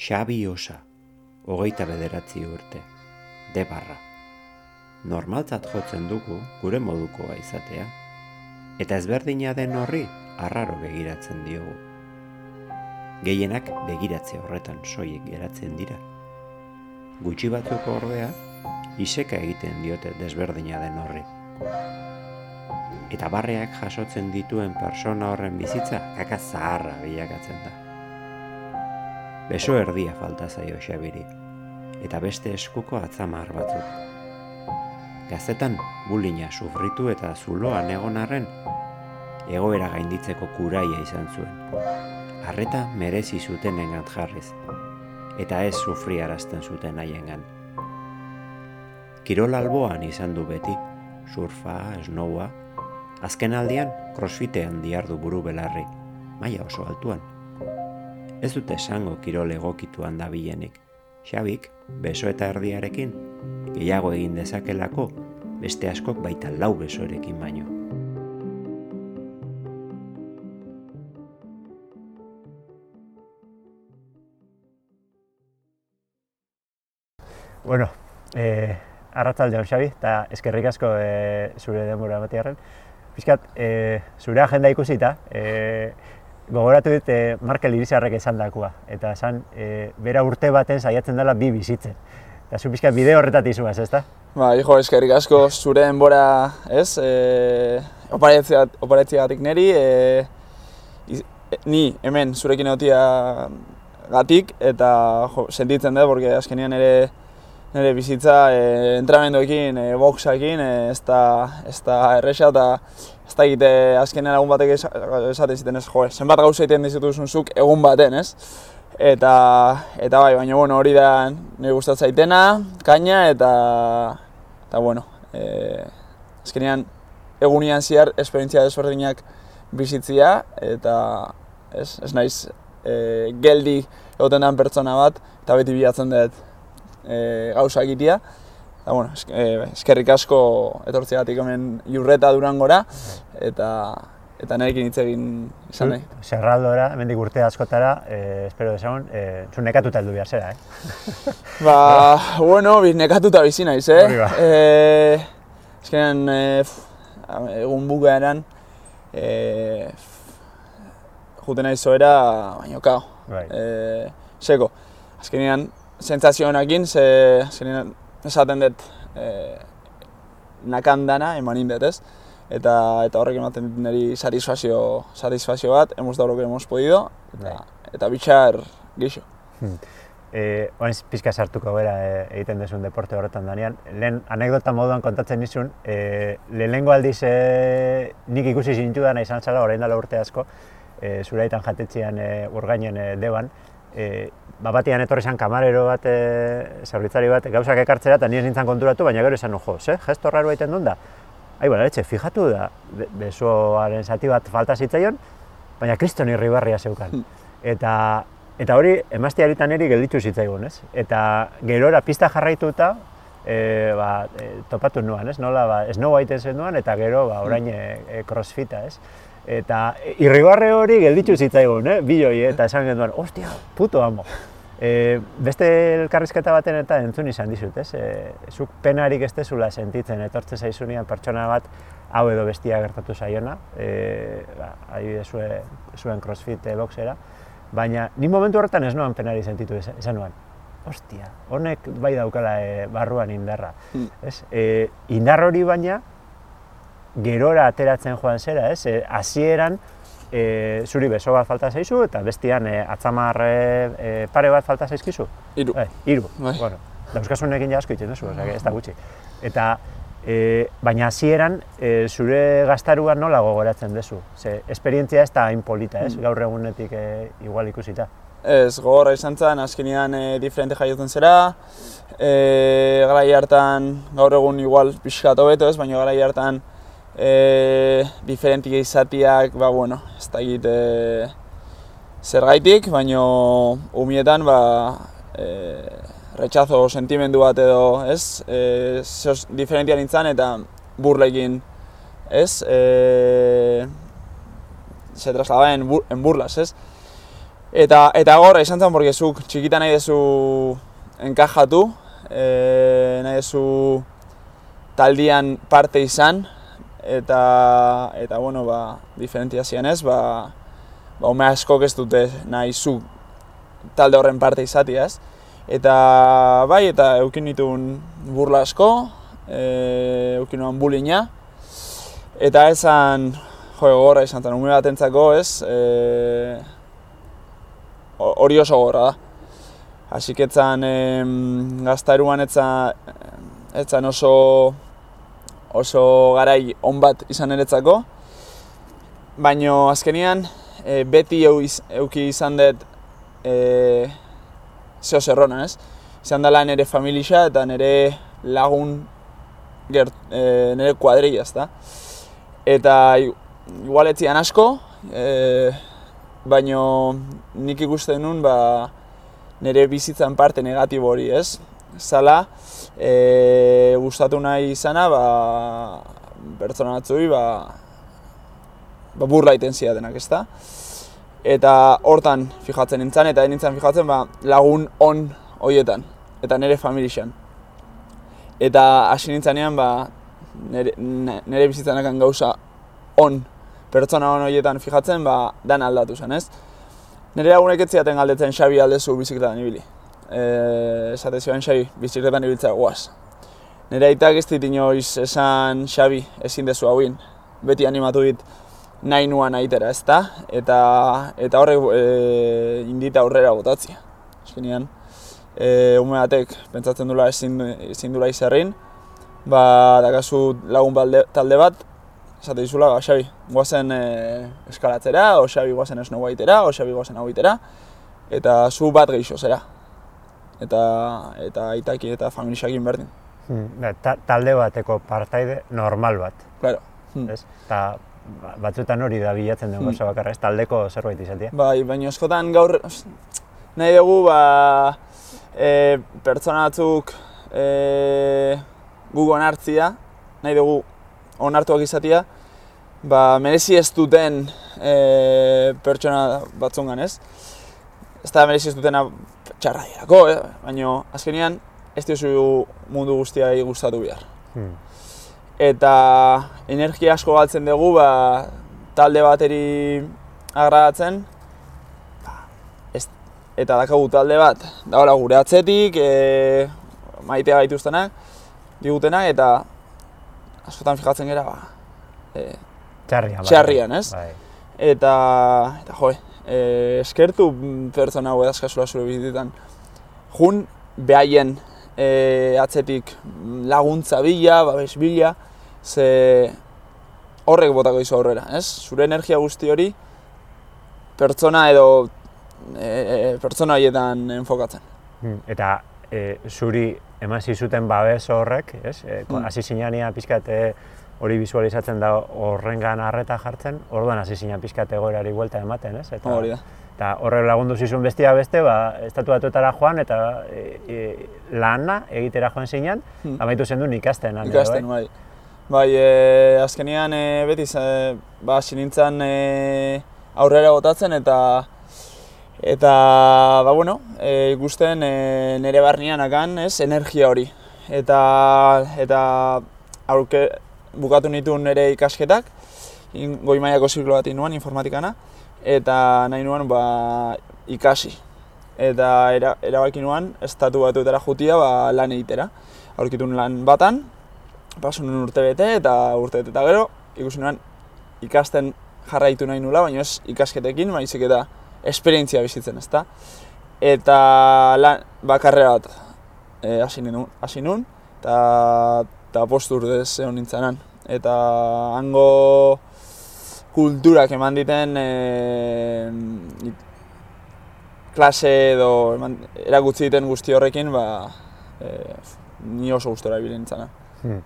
Xabi Osa, hogeita bederatzi urte, de barra. Normaltzat jotzen dugu gure modukoa izatea, eta ezberdina den horri arraro begiratzen diogu. Gehienak begiratze horretan soiek geratzen dira. Gutxi batzuk ordea, iseka egiten diote desberdina den horri. Eta barreak jasotzen dituen persona horren bizitza kaka zaharra bilakatzen da. Beso erdia falta zaio xabiri, eta beste eskuko atzamar batzuk. Gazetan bulina sufritu eta zuloan egon arren, egoera gainditzeko kuraia izan zuen. Arreta merezi zuten engat jarriz, eta ez sufri arazten zuten haiengan. Kirol alboan izan du beti, surfa, snowa, azken aldian crossfitean diardu buru belarri, maila oso altuan ez dute esango kirol egokituan da bilenik. Xabik, beso eta erdiarekin, gehiago egin dezakelako, beste askok baita lau besorekin baino. Bueno, eh, arratzalde Xabi, eta eskerrik asko eh, zure denbora batiarren. Piskat, eh, zure agenda ikusita, eh, gogoratu dut e, Markel Irizarrek esan dakua, eta esan e, bera urte baten saiatzen dela bi bizitzen. Eta zu pixka bide horretat izuaz, ez da? Ba, hijo, eskerrik asko zure denbora, ez, e, oparetziagatik neri, e, ni hemen zurekin egotia gatik, eta jo, sentitzen dut, porque azkenian ere nire bizitza e, entramendoekin, e, boxakin, e, ez da, ez da erresa, eta ez da egite azkenean egun batek esaten ziten ez, jo, zenbat gauza egiten dizutuzun zuk egun baten, ez? Eta, eta bai, baina bueno, hori da nire gustatzen zaitena, kaina, eta, eta bueno, e, azkenean egunian ziar esperientzia desberdinak bizitzia, eta ez, ez naiz e, geldi egoten den pertsona bat, eta beti bilatzen dut e, gauza egitea. Eta, bueno, eh, eskerrik asko etortzegatik hemen jurreta durangora, eta eta narekin hitz egin izan nahi. Zerraldora, hemendik urte askotara, eh, espero desagun, eh, zu nekatuta heldu behar zera, eh? ba, bueno, bi nekatuta bizi naiz, eh? Hori ba. Eh, Ezkenean, eh, egun bukaeran, eh, juten nahi zoera, baina kao. Bai. Eh, seko, azkenean, sentzazio honekin, ze, azkenean, esaten dut e, nakandana eman indet, ez? Eta, eta horrek ematen dit niri satisfazio, satisfazio bat, hemos lo que hemos podido, eta, bai. eta bitxar gixo. Hmm. E, Oain pizka sartuko bera e, egiten duzun deporte horretan danean. Lehen anekdota moduan kontatzen nizun, e, lehenengo aldiz e, nik ikusi zintu da nahi zala, orain dela urte asko, e, zure aitan jatetzean e, urgainen e, deban, e, ba batian etorri zen kamarero bat, e, zerbitzari bat, gauzak ekartzera, eta nire nintzen konturatu, baina gero esan, jo, ze, gesto raro egiten duen da. Ai, bueno, etxe, fijatu da, besoaren zati bat falta zitzaion, baina kriston irribarria zeukan. Hmm. Eta, eta hori, emazti haritan eri gelditu zitzaigun, ez? Eta gerora pista jarraituta, e, ba, e, topatu nuan, ez? Nola, ba, ez noa egiten zen nuan, eta gero, ba, orain hmm. e, crossfita, ez? Eta irribarre hori gelditu zitzaigun, eh? Biloi, eta esan genduan, ostia, puto amo. E, beste elkarrizketa baten eta entzun izan dizut, ez? E, zuk penarik ez dezula sentitzen, etortzen zaizunean pertsona bat hau edo bestia gertatu zaiona, e, ba, zue, zuen crossfit e, boxera, baina ni momentu horretan ez noan penari sentitu esan nuan. Ostia, honek bai daukala e, barruan indarra. Mm. Ez? E, indar hori baina, gerora ateratzen joan zera, ez? E, hasieran e, zuri beso bat falta zaizu eta bestian e, atzamar e, pare bat falta zaizkizu? Iru. E, iru. Bai. Bueno, dauzkasunekin jasko egiten duzu, osea, ez da gutxi. Eta e, baina hasieran e, zure gaztaruan nola gogoratzen duzu? Ze esperientzia ez da hain polita, ez? Mm. Gaur egunetik e, igual ikusita. Ez, gogorra izan zen, azkenean e, diferente jaiotzen zera, e, gara hartan, gaur egun igual pixkat hobeto ez, baina gara hartan e, diferentia izatiak, ba, bueno, ez da egite zer gaitik, baina umietan, ba, e, retxazo sentimendu bat edo, ez, e, zehoz diferentia nintzen eta burlekin, ez, e, se traslaba en, bur, en burlas, ez, Eta, eta gorra izan zen, porque zuk txikita nahi duzu enkajatu, e, nahi duzu taldian parte izan, eta, eta bueno, ba, diferentia zian ez, ba, ba, ume askok ez dute nahi zu talde horren parte izati ez. Eta bai, eta eukin nituen burla asko, e, eukin nuen bulina, eta esan, jo, gogorra izan zen, ume bat entzako ez, e, hori oso gogorra da. Hasik etzan em, gaztaeruan etzan, etzan oso oso garai on bat izan eretzako. Baina azkenian e, beti eu, iz, euki izan dut e, zeo zerrona, ez? Izan dela nire familia eta nire lagun gert, e, nire kuadrilla, ezta? Eta igual etzian asko, e, baina nik ikusten nun ba, nire bizitzan parte negatibo hori, ez? Zala, e, gustatu nahi izana, ba, pertsona batzui, ba, ba burla iten zidatenak, ezta? Eta hortan fijatzen nintzen, eta nintzen fijatzen ba, lagun on hoietan, eta nire familixan. Eta hasi nintzenean, ba, nire, nire bizitzanakan gauza on, pertsona on hoietan fijatzen, ba, dan aldatu zen, ez? Nire lagunek ez ziaten galdetzen Xabi aldezu bizikletan ibili. E, esate zioen Xabi, bizikletan ibiltzea guaz. Nire aitak ez dit inoiz esan Xabi ezin dezu hauin. Beti animatu dit nahi nuan aitera, ez da? Eta, eta horrek e, indita aurrera botatzia. Eskenean, e, ume batek pentsatzen dula ezin, ezin dula izerrin, ba, dakazu lagun balde, talde bat, esate dizula, ba, Xabi, guazen e, eskalatzera, o Xabi guazen esnogu aitera, o Xabi guazen hau aitera, eta zu bat geixo zera. Eta, eta aitaki eta familiakin berdin. Hmm, ta, talde bateko partaide normal bat, Claro. Hmm. ez? Eta ba- batzuetan hori da bilatzen den Hmm. gauza bakarra, ez? Taldeko zerbait izatea. Bai, baina askotan gaur nahi dugu ba, e, pertsona batzuk e, gu onartzia, nahi dugu onartuak izatea, ba, merezi ez duten e, pertsona batzungan, ez? Ez da merezi ez dutena txarra dirako, eh? baina azkenean ez diozu mundu guztiai gustatu behar Hmm. eta energia asko galtzen dugu ba, talde bateri agradatzen ba, ez, eta dakagu talde bat dagoela gure atzetik e, maitea gaituztenak digutenak eta askotan fijatzen gera ba, e, Txarrian. bai. Txarrian, ez? Bai. eta, eta jo, e, eskertu pertsona hau edazkazula zure bizitetan. Jun, behaien e, atzetik laguntza bila, babes bila, ze horrek botako izu aurrera, ez? Zure energia guzti hori pertsona edo e, pertsona horietan enfokatzen. Hmm, Eta e, zuri eman zizuten babes horrek, ez? E, hasi zinania pixkat e, hori visualizatzen da horrengan harreta jartzen, orduan hasi zinan pixkat egoerari buelta ematen, ez? Eta, Hori da. Eta horrek lagundu zizun bestia beste, ba, estatu batuetara joan eta e, e, lana egitera joan zinan, Hmm. amaitu zen duen ikasten. han, Ikasten, bai. bai. Bai, e, azkenean e, beti e, ba, hasi nintzen e, aurrera botatzen eta eta ba bueno, e, ikusten e, nire barnean akan, ez, energia hori. Eta eta aurke bukatu nituen nire ikasketak, goi mailako ziklo bat nuen informatikana eta nahi nuen ba, ikasi. Eta era, erabaki nuen estatu batuetara jutia ba, lan egitera. Aurkitu nuen lan batan, pasu nuen urte bete eta urte bete eta gero, ikusi nuen ikasten jarraitu nahi nula, baina ez ikasketekin, baizik eta esperientzia bizitzen, ezta? Eta lan, ba, karrera bat e, hasi nuen, hasi nuen, eta, eta postu urtez egon nintzenan. Eta hango kulturak eman diten e, klase edo eman, erakutsi diten guzti horrekin, ba, e, ni oso gustora ibili nintzena. Hmm.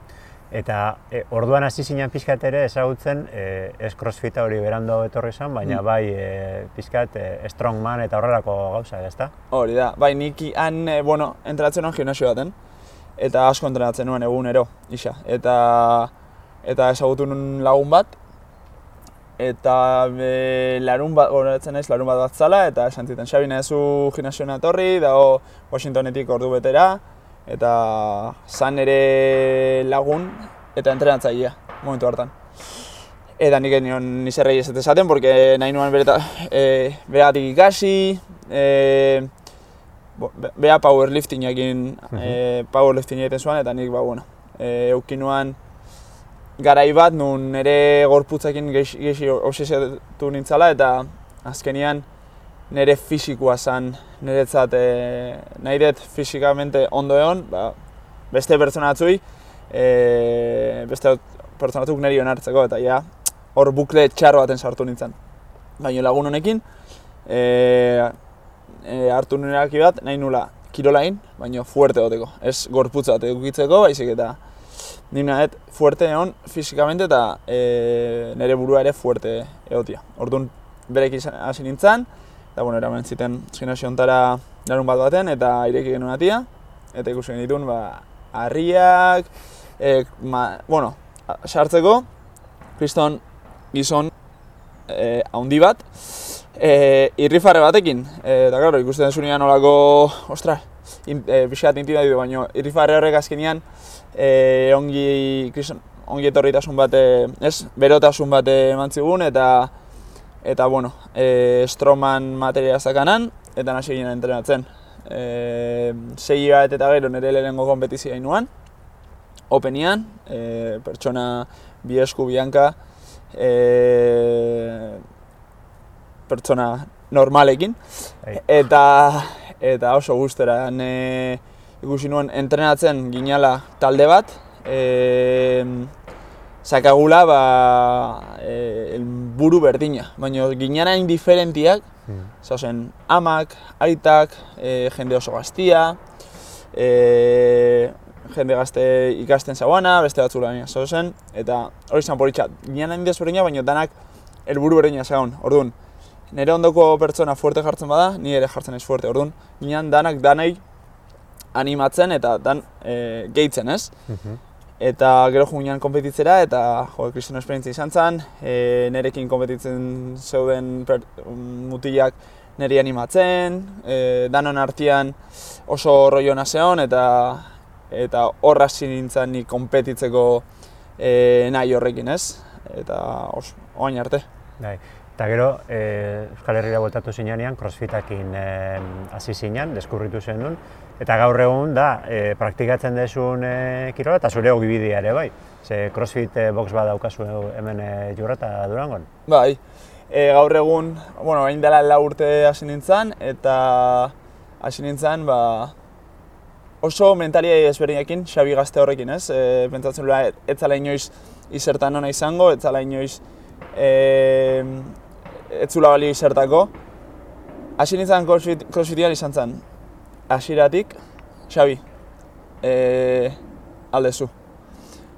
Eta e, orduan hasi zinen pixkat ere ezagutzen e, ez crossfita hori berando etorri zen, baina Hmm. bai e, pixkat e, strongman eta horrelako gauza, ezta? Hori da, bai nik han, e, bueno, entrenatzen nuen gimnasio baten, eta asko entrenatzen nuen egunero, isa. Eta, eta ezagutu nuen lagun bat, eta e, larun bat, goratzen naiz, larun bat bat zala, eta esan ziten, Xabi nahezu gimnasioan etorri, dago Washingtonetik ordu betera, eta zan ere lagun eta entrenatzailea, momentu hartan. Eta nik nion nizerrei ez esaten, porque nahi nuen bereta, e, beregatik ikasi, e, bo, be- bea powerlifting egin, e, powerlifting egiten zuen, eta nik, ba, bueno, e, eukin nuan garai bat, nun nire gorputzekin gehi, gehi obsesiatu nintzala, eta azkenian nire fisikoa zen, niretzat e, nahi dut fisikamente ondo egon, ba, beste pertsona batzui, e, beste pertsona batzuk niri onartzeko, eta ja, hor bukle txarro baten sartu nintzen. Baina lagun honekin, e, e, hartu nire erabaki bat, nahi nula kirolain, baina fuerte goteko. Ez gorputza bat edukitzeko, baizik eta ni nahet fuerte egon fisikamente eta e, nire burua ere fuerte egotia. Orduan izan- hasi nintzen, eta bueno, eraman ziten gimnasio ontara larun bat baten, eta ireki genuen atia, eta ikusi genituen, ba, harriak, e, ma, bueno, sartzeko, kriston gizon e, haundi bat, e, irrifarre batekin, e, eta claro, ikusten zunean olako, ostra, in, e, pixkat intimatidu, baina irrifarre horrek azkenean e, ongi, kriston, ongi etorritasun bat, ez, berotasun bat eman zigun, eta eta bueno, e, Stroman materia zakanan, eta nasi ginen entrenatzen. E, sei bat eta gero nire lehenengo kompetizioa inuan, Openian, e, pertsona bi esku bianka, e, pertsona normalekin, eta eta oso gustera ne ikusi nuen entrenatzen ginala talde bat, e, sakagula ba, e, buru berdina, baina ginara indiferentiak, Mm. Zauzen, amak, aitak, e, jende oso gaztia, e, jende gazte ikasten zauana, beste batzu lan zauzen, eta hori izan politxat. Hain desberdina, baina danak helburu berdina zaun. Orduan, nire ondoko pertsona fuerte jartzen bada, ni ere jartzen naiz fuerte. Orduan, ginean danak danei animatzen eta dan e, gehitzen, ez? Mhm. Eta gero jungian konpetitzera eta jo, kriston esperientzia izan zen, e, nerekin konpetitzen zeuden per, um, mutilak neri animatzen, e, danon artean oso roiona zeon eta eta hor hasi nintzen ni konpetitzeko e, nahi horrekin, ez? Eta oain arte. Bai. Eta gero, e, Euskal Herrira bueltatu zinean, crossfitakin e, hasi zinen, deskurritu zen duen, eta gaur egun da, e, praktikatzen dezun e, kirola, eta zure ogibidea ere bai. Ze crossfit e, box bat daukazu hemen e, jurrata Durangon. Bai, e, gaur egun, bueno, orain dela lau urte hasi nintzen, eta hasi nintzen, ba, oso mentalia ezberdinekin, Xabi gazte horrekin, ez? E, pentsatzen lura, ez zala inoiz izertan ona izango, ez zala inoiz e, ez zula balio izertako. Hasi nintzen crossfit, crossfitian izan zen, hasieratik, Xabi, e, aldezu.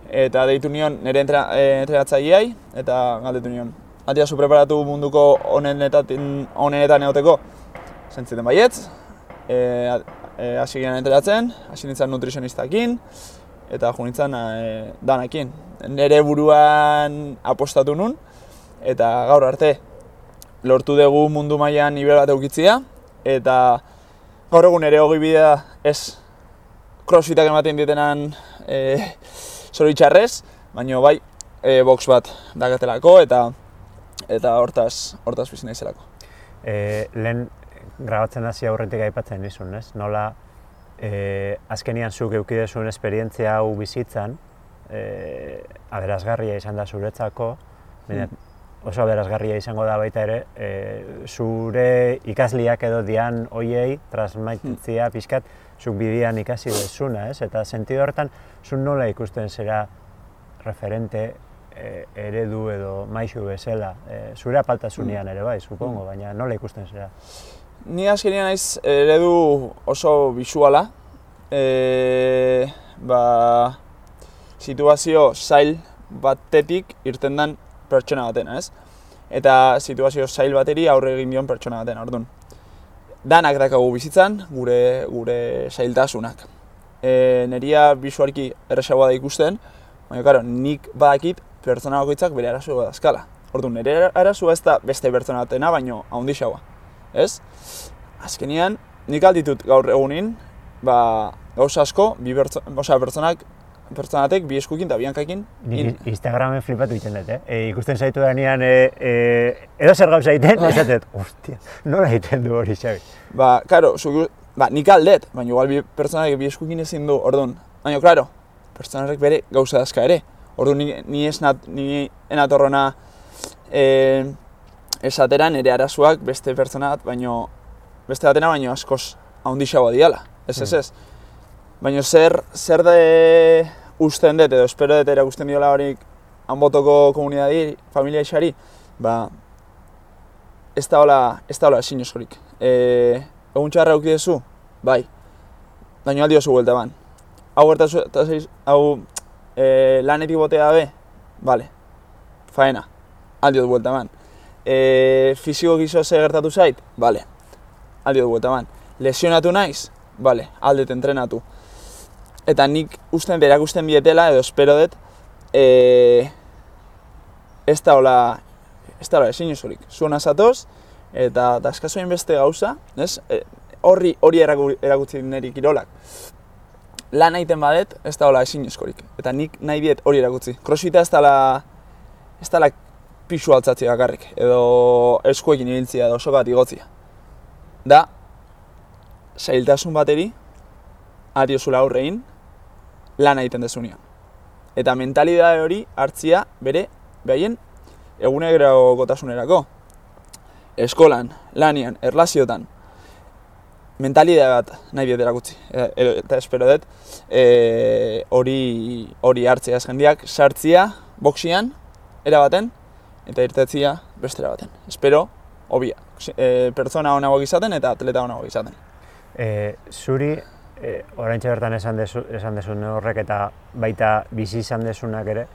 Eta deitu nion nire entra, e, entrenatzaileai, eta galdetu nion. Atia zu preparatu munduko onenetan, onenetan egoteko? Zentziten baietz, e, e, hasi ginen entrenatzen, hasi nintzen nutrizionistakin, eta jo nintzen e, danakin. Nire buruan apostatu nun, eta gaur arte lortu dugu mundu mailan nivel bat eukitzia, eta gaur egun ere hogei bidea ez crossfitak ematen dietenan e, zoritxarrez, baina bai e, box bat dakatelako eta eta hortaz, hortaz bizi naizelako. E, lehen grabatzen hasi aurretik aipatzen nizun, ez? Nola e, azkenian zuk eukidezun esperientzia hau bizitzan, e, aberazgarria izan da zuretzako, baina oso aberazgarria izango da baita ere, e, zure ikasliak edo dian hoiei transmititzia pixkat, zuk bidian ikasi dezuna, ez? Eta sentido horretan, zu nola ikusten zera referente e, eredu edo maixu bezala, e, zure apaltasunean ere bai, supongo, baina nola ikusten zera? Ni azkenean naiz eredu oso bisuala, e, ba, situazio zail batetik irten den pertsona batena, ez? Eta situazio zail bateri aurre egin dion pertsona baten, orduan. Danak dakagu bizitzan, gure, gure zailtasunak. E, neria bisualki erresagoa da ikusten, baina, karo, nik badakit pertsona bakoitzak bere arazo dazkala. Ordu, nire arazua ez da beste pertsona batena, baino haundixagoa. Ez? Azkenian, nik alditut gaur egunin, ba, gauza asko, bi pertso, pertsonatek bi eskukin eta biankakin. In- Instagramen flipatu egiten dut, eh? E, ikusten zaitu danean, e, e, edo zer gauza egiten, esatet, ostia, nola egiten du hori, Xabi? Ba, karo, zu, ba, nik aldet, baina igual bi pertsonak bi eskukin ezin du, orduan. Baina, klaro, pertsonarek bere gauza dazka ere. Orduan, ni, ni ez nat, ni enatorrona e, esatera nire arazoak beste pertsona bat, baino, beste batena baino askoz haundixagoa diala. Ez, ez, ez. Baina zer, zer de usten dut, edo espero dut erakusten diola horik hanbotoko komunidadi, familia isari, ba, ez da hola, ez da hola ezin osorik. E, egun txarra auki duzu? Bai. Baina aldi oso buelta ban. Hau zeiz, hau e, lanetik botea be? Bale. Faena. Aldi dut buelta ban. E, fiziko gizo ze gertatu zait? Bale. Aldi dut buelta ban. Lesionatu naiz? Bale. Aldet entrenatu. Eta nik usten dut erakusten bietela, edo espero dut, e, ez da hola, ez da hola ezin osorik. Zuena zatoz, eta daskazoin beste gauza, ez? E, horri hori eraku- erakutsi niri kirolak. Lan egiten badet, ez da hola ezin eskorik. Eta nik nahi diet hori erakutsi. Crossfita ez dala, ez dala pixu altzatzea bakarrik, edo eskuekin ibiltzea, edo sokat igotzia. Da, zailtasun bateri, adiozula aurrein, lan egiten dezunean. Eta mentalidade hori hartzia bere, behaien, egunerokotasunerako. Eskolan, lanian, erlaziotan, mentalidade bat nahi diet erakutsi. E- Eta espero dut, e, hori hori hartzea jendeak sartzia boxian, erabaten, eta irtetzia beste baten. Espero, hobia, e, pertsona honagoak izaten eta atleta honagoak izaten. E, zuri, e, oraintxe bertan esan dezu, esan dezun horrek eta baita bizi izan dezunak ere,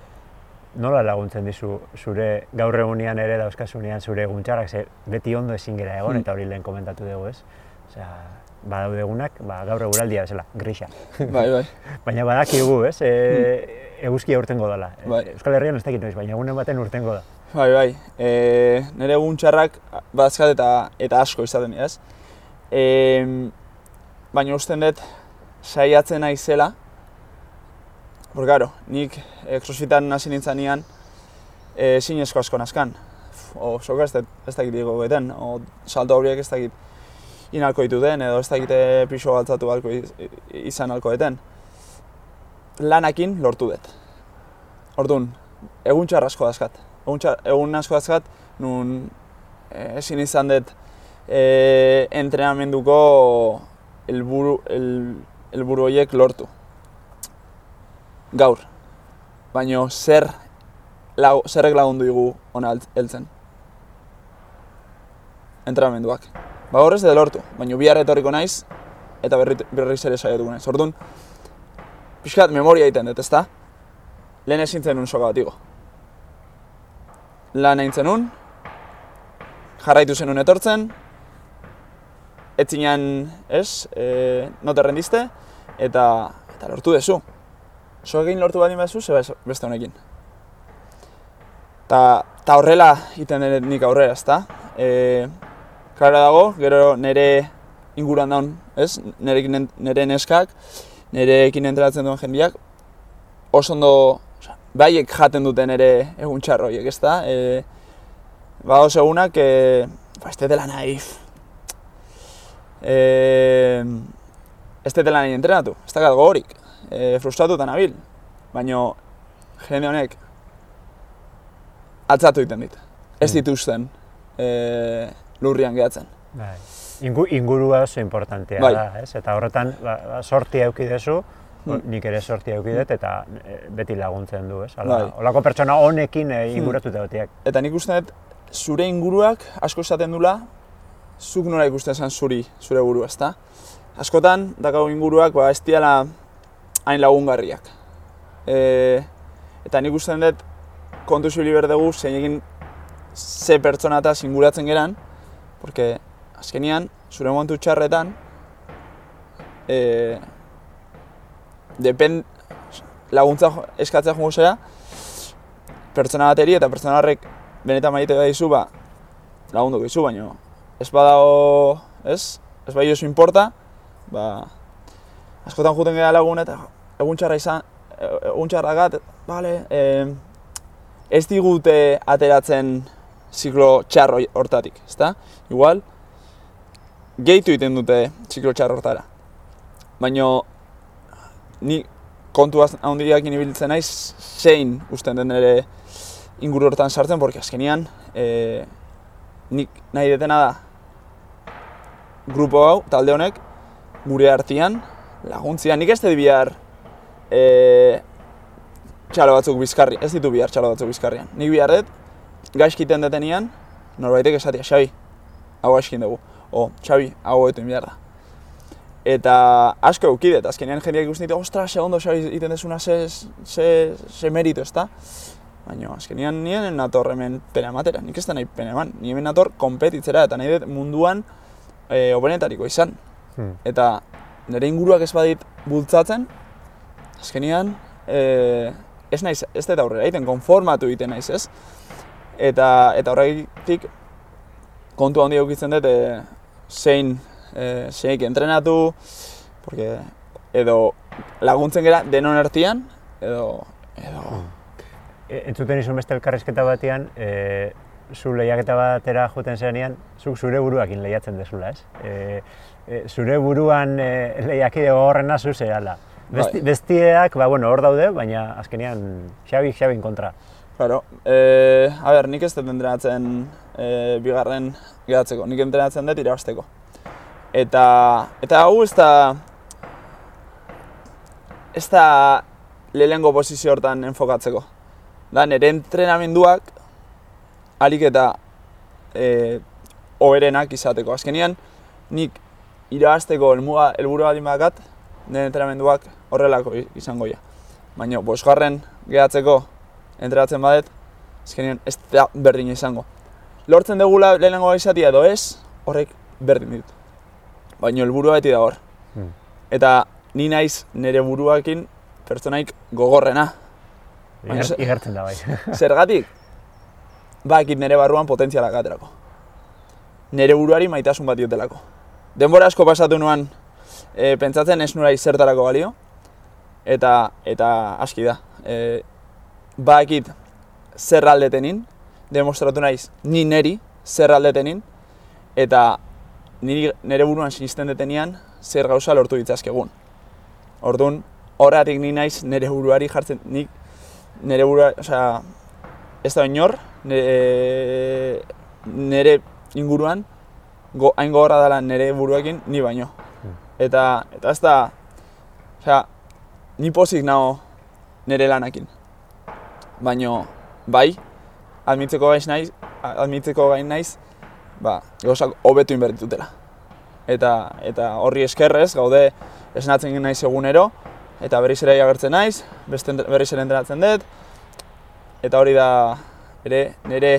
nola laguntzen dizu zure gaur egunean ere dauzkasunean zure eguntxarrak, ze beti ondo ezin gera egon, Hmm. eta hori lehen komentatu dugu ez? Osea, badaude egunak, ba, gaur eguraldia bezala, grisa. Bai, bai. Baina badakigu, ez? E, eguzkia urtengo dela. E, Bai. Euskal Herrian ez dakit noiz, baina egunen baten urtengo da. Bai, bai. E, nire egun txarrak bazkat eta, eta asko izaten ez? E, baina usten dut saiatzen naizela, Porque, claro, nik e, crossfitan hasi nintzanean e, zinezko asko nazkan. O soka ez, ez dakit digo beten, o salto horiek ez dakit inalko dituten, edo ez dakite pixo galtzatu alko izan alko eten. Lanakin lortu dut. Orduan, egun txar asko dazkat. Egun, txar, egun asko dazkat, nun eh, ezin izan dut e, entrenamenduko helburu el, helburu horiek lortu. Gaur. Baino zer lau, zerrek lagundu digu ona hel- heltzen. Entrenamenduak. Ba hor ez da lortu, baino bihar etorriko naiz eta berri, berriz ere saiatuko naiz. Orduan, pixkat memoria egiten dut, ezta? Lehen ezin zenun soka bat igo. Lan egin zenun, jarraitu zenun etortzen, etzinean, ez, e, no te rendiste, eta, eta lortu dezu. Soekin lortu baldin baduzu, ze bez- beste honekin. Ta, ta horrela iten dut nik aurrera, ezta? E, klara dago, gero nire inguruan daun, ez? Nerekin, nire neskak, nirekin entrenatzen duen jendiak, oso ondo, baiek jaten duten ere egun txarro horiek, ezta? E, ba oso egunak, e, ba, ez dela nahi, e, ez dela nahi entrenatu, ez dakat gogorik, e, frustratuta nabil, baino jende honek atzatu egiten dit, ez Mm. dituzten e, lurrian gehatzen. Bai. Ingu, ingurua oso importantea Bai. da, ez? Eta horretan, ba, ba, sorti eduki dezu, Hmm. nik ere sorti eduki dut, eta e, beti laguntzen du, ez? Hala, Bai. Olako pertsona honekin e, inguratuta gotiak. Eta nik uste dut, zure inguruak asko esaten dula, zuk nola ikusten zen zuri, zure burua, ezta? Askotan, dakau inguruak, ba, ez diala hain lagungarriak. E, eta nik uste dut, kontu zibili behar dugu, zein egin ze pertsona eta inguratzen geran, porque azkenian, zure momentu txarretan, e, depen, laguntza eskatzea jongo zera, pertsona bateri eta pertsona horrek benetan maite daizu, ba, lagunduko izu, baina ez badago, ez? Ez bai oso importa, ba, askotan juten gara lagun eta egun txarra izan, e- egun txarra gat, bale, e, ez digute ateratzen ziklo txarro hortatik, ezta? Igual, gehitu egiten dute ziklo txarro hortara. Baina, ni kontu handiakin ibiltzen naiz, zein usten den ere inguru hortan sartzen, porque azkenian, e, nik nahi detena da, grupo hau, talde honek, gure artean, laguntzia, nik ez bihar e, txalo batzuk bizkarri, ez ditu bihar txalo batzuk bizkarrian. Nik bihar dut, gaizkiten detenian, norbaitek esatia, Xabi, hau gaizkin dugu, o, Xabi, hau etu behar da. Eta asko eukidet, azkenean jendeak ikusten ditu, ostra, segundo Xabi egiten desuna ze, ze, ze merito, ezta? Baina azkenean nien nator hemen pena ematera, nik ez da nahi pena eman, ni hemen nator kompetitzera eta nahi dut munduan e, obenetariko izan. Hmm. Eta nire inguruak ez badit bultzatzen, azkenean e, ez naiz, ez dut aurrera egiten, konformatu egiten naiz, ez? Eta, eta horregatik kontu handi eukitzen dut e, zein, e, zeinik entrenatu, porque edo laguntzen gera denon ertian, edo, edo, E, entzuten izun beste elkarrizketa batean, e, zu lehiaketa batera joten zenean, zuk zure buruakin lehiatzen dezula, ez? E, e, zure buruan e, lehiakide gogorrena zu zehala. Besti, Bai. bestieak, ba, bueno, hor daude, baina azkenean Xabi Xabin kontra. Claro, e, a ber, nik ez dut entrenatzen e, bigarren gehatzeko, nik entrenatzen dut irabazteko. Eta, eta hau ez da, ez da lehengo posizio hortan enfokatzeko. Da, nire entrenamenduak alik eta e, oberenak izateko. Azkenian, nik irabazteko helmuga helburu bat bakat, nire entrenamenduak horrelako izango ja. Baina, bosgarren gehatzeko entrenatzen badet, azkenean ez da berdin izango. Lortzen dugula lehenengo izatea edo ez, horrek berdin dit. Baina helburua beti da hor. Hmm. Eta ni naiz nire buruakin pertsonaik gogorrena. Baina Iger, ze- igertzen da bai. Zergatik? Bakit nire barruan potentzialak aterako. Nire buruari maitasun bat diotelako. Denbora asko pasatu nuan e, pentsatzen ez nura zertarako balio. Eta, eta aski da. E, bakit zer aldetenin, demostratu naiz ni neri zer aldetenin, eta niri, nire buruan sinisten detenian zer gauza lortu ditzazkegun. Orduan, horretik ni naiz nire buruari jartzen, nik nire burua, osea, ez da inor, nire, nire inguruan, go, hain gogorra dela nire buruakin, ni baino. Eta, eta ez da, osea, ni pozik nago nire lanakin. Baino, bai, admitzeko gain naiz, admitzeko gain naiz, ba, gauzak hobetu inbertitutela. Eta, eta horri eskerrez, gaude esnatzen naiz egunero, eta berriz ere agertzen naiz, beste berriz ere entrenatzen dut, eta hori da ere nire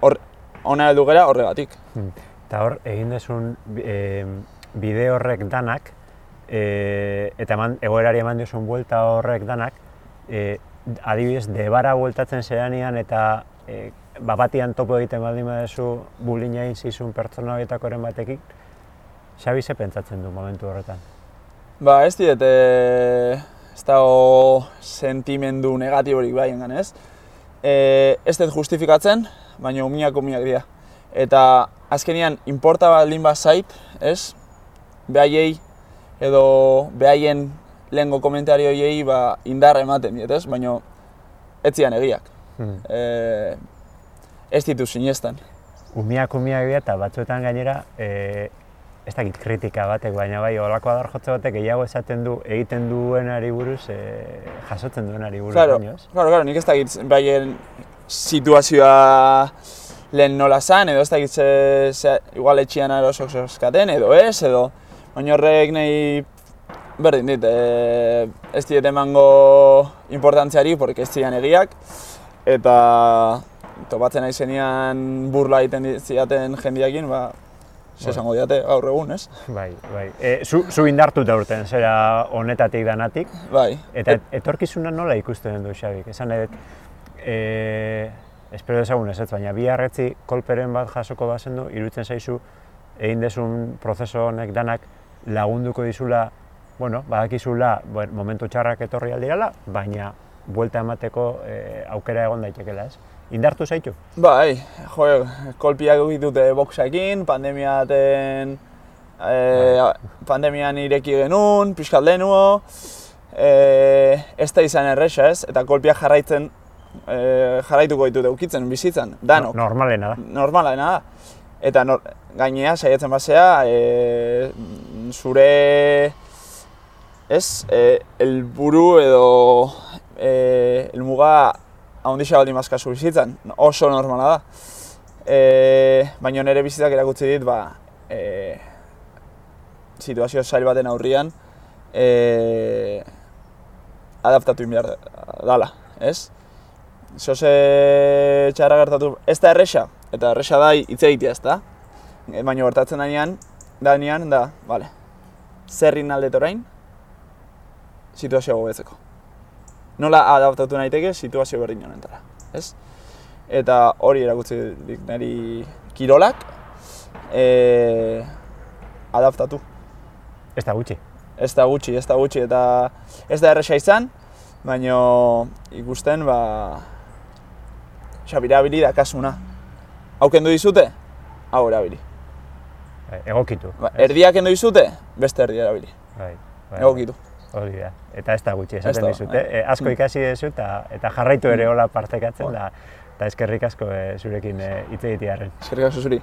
hor ona heldu gera horregatik. Eta hor, egin duzun e, bide horrek danak, e, eta eman, egoerari eman diozun buelta horrek danak, e, adibidez, debara bueltatzen zeranean eta e, babatian topo egiten baldin baduzu bulina egin zizun pertsona horietakoren batekin, Xabi ze pentsatzen du momentu horretan? Ba, ez diet, e, ez dago sentimendu negatiborik bai engan, ez? E, ez dut justifikatzen, baina umiak umiak dira. Eta azkenian, inporta baldin bat zait, ez? Behaiei, edo behaien lehengo komentarioiei ba, indar ematen diet, ez? Baina ez egiak. Hmm. E, ez ditu sinestan. Umiak umiak dira eta batzuetan gainera, e, ez dakit kritika batek, baina bai, olako adar jotze batek gehiago esaten du egiten duenari buruz, e, jasotzen duenari buruz, Claro, baino, ez? claro, claro, nik ez dakit baien situazioa lehen nola zan, edo ez dakit ze, ze igual etxian erosok zozkaten, edo ez, edo baina horrek nahi berdin dit, e, ez diet emango importantziari, porque ez zian egiak, eta topatzen nahi zenian burla egiten zidaten jendiakin, ba, ze esango diate gaur egun, ez? Bai, bai. E, zu, zu indartuta urten, zera honetatik danatik, Bai. eta etorkizuna nola ikusten du Xabik? Esan dut, e, espero dezagun ez, baina bi harretzi kolperen bat jasoko bazen du, iruditzen zaizu, egin desun prozeso honek danak lagunduko dizula, bueno, badakizula bueno, momentu txarrak etorri aldirala, baina buelta emateko e, aukera egon daitekela, ez? Indartu zaitu? Bai, jo, kolpiak dute boxekin, pandemiaten, e, pandemian ireki genuen, pixkat lehenuo, e, ez da izan erresa ez, eta kolpiak jarraitzen, e, jarraituko ditute ukitzen bizitzan, danok. No, normalena da. Normalena da. Eta nor, gainea, saiatzen basea, e, zure, ez, e, elburu edo e, elmuga ahondixa baldin bazkazu bizitzan, oso normala da. E, baina nire bizitzak erakutsi dit, ba, e, situazio zail baten aurrian, e, adaptatu behar dala, ez? Zose txarra gertatu, ez da erresa, eta erresa da hitz egitea, ez da? E, baina gertatzen danean, danean, da, bale, zerrin aldet orain, situazioa gobetzeko nola adaptatu naiteke situazio berdin honetara, ez? Eta hori erakutsi dik niri kirolak e, adaptatu. Ez da gutxi. Ez da gutxi, ez da gutxi, eta ez da erresa izan, baina ikusten, ba, xabira abili dakasuna. Hau kendu dizute, hau erabili. Bai, egokitu. Ba, erdiak kendu dizute, beste erdi erabili. Bai, bai. Egokitu. Hori da. Eta ez da gutxi esaten da, dizute. eh. E, asko ikasi duzu eta eta jarraitu ere hola partekatzen da. Eta eskerrik asko e, zurekin hitz e, egitearren. Eskerrik asko zuri.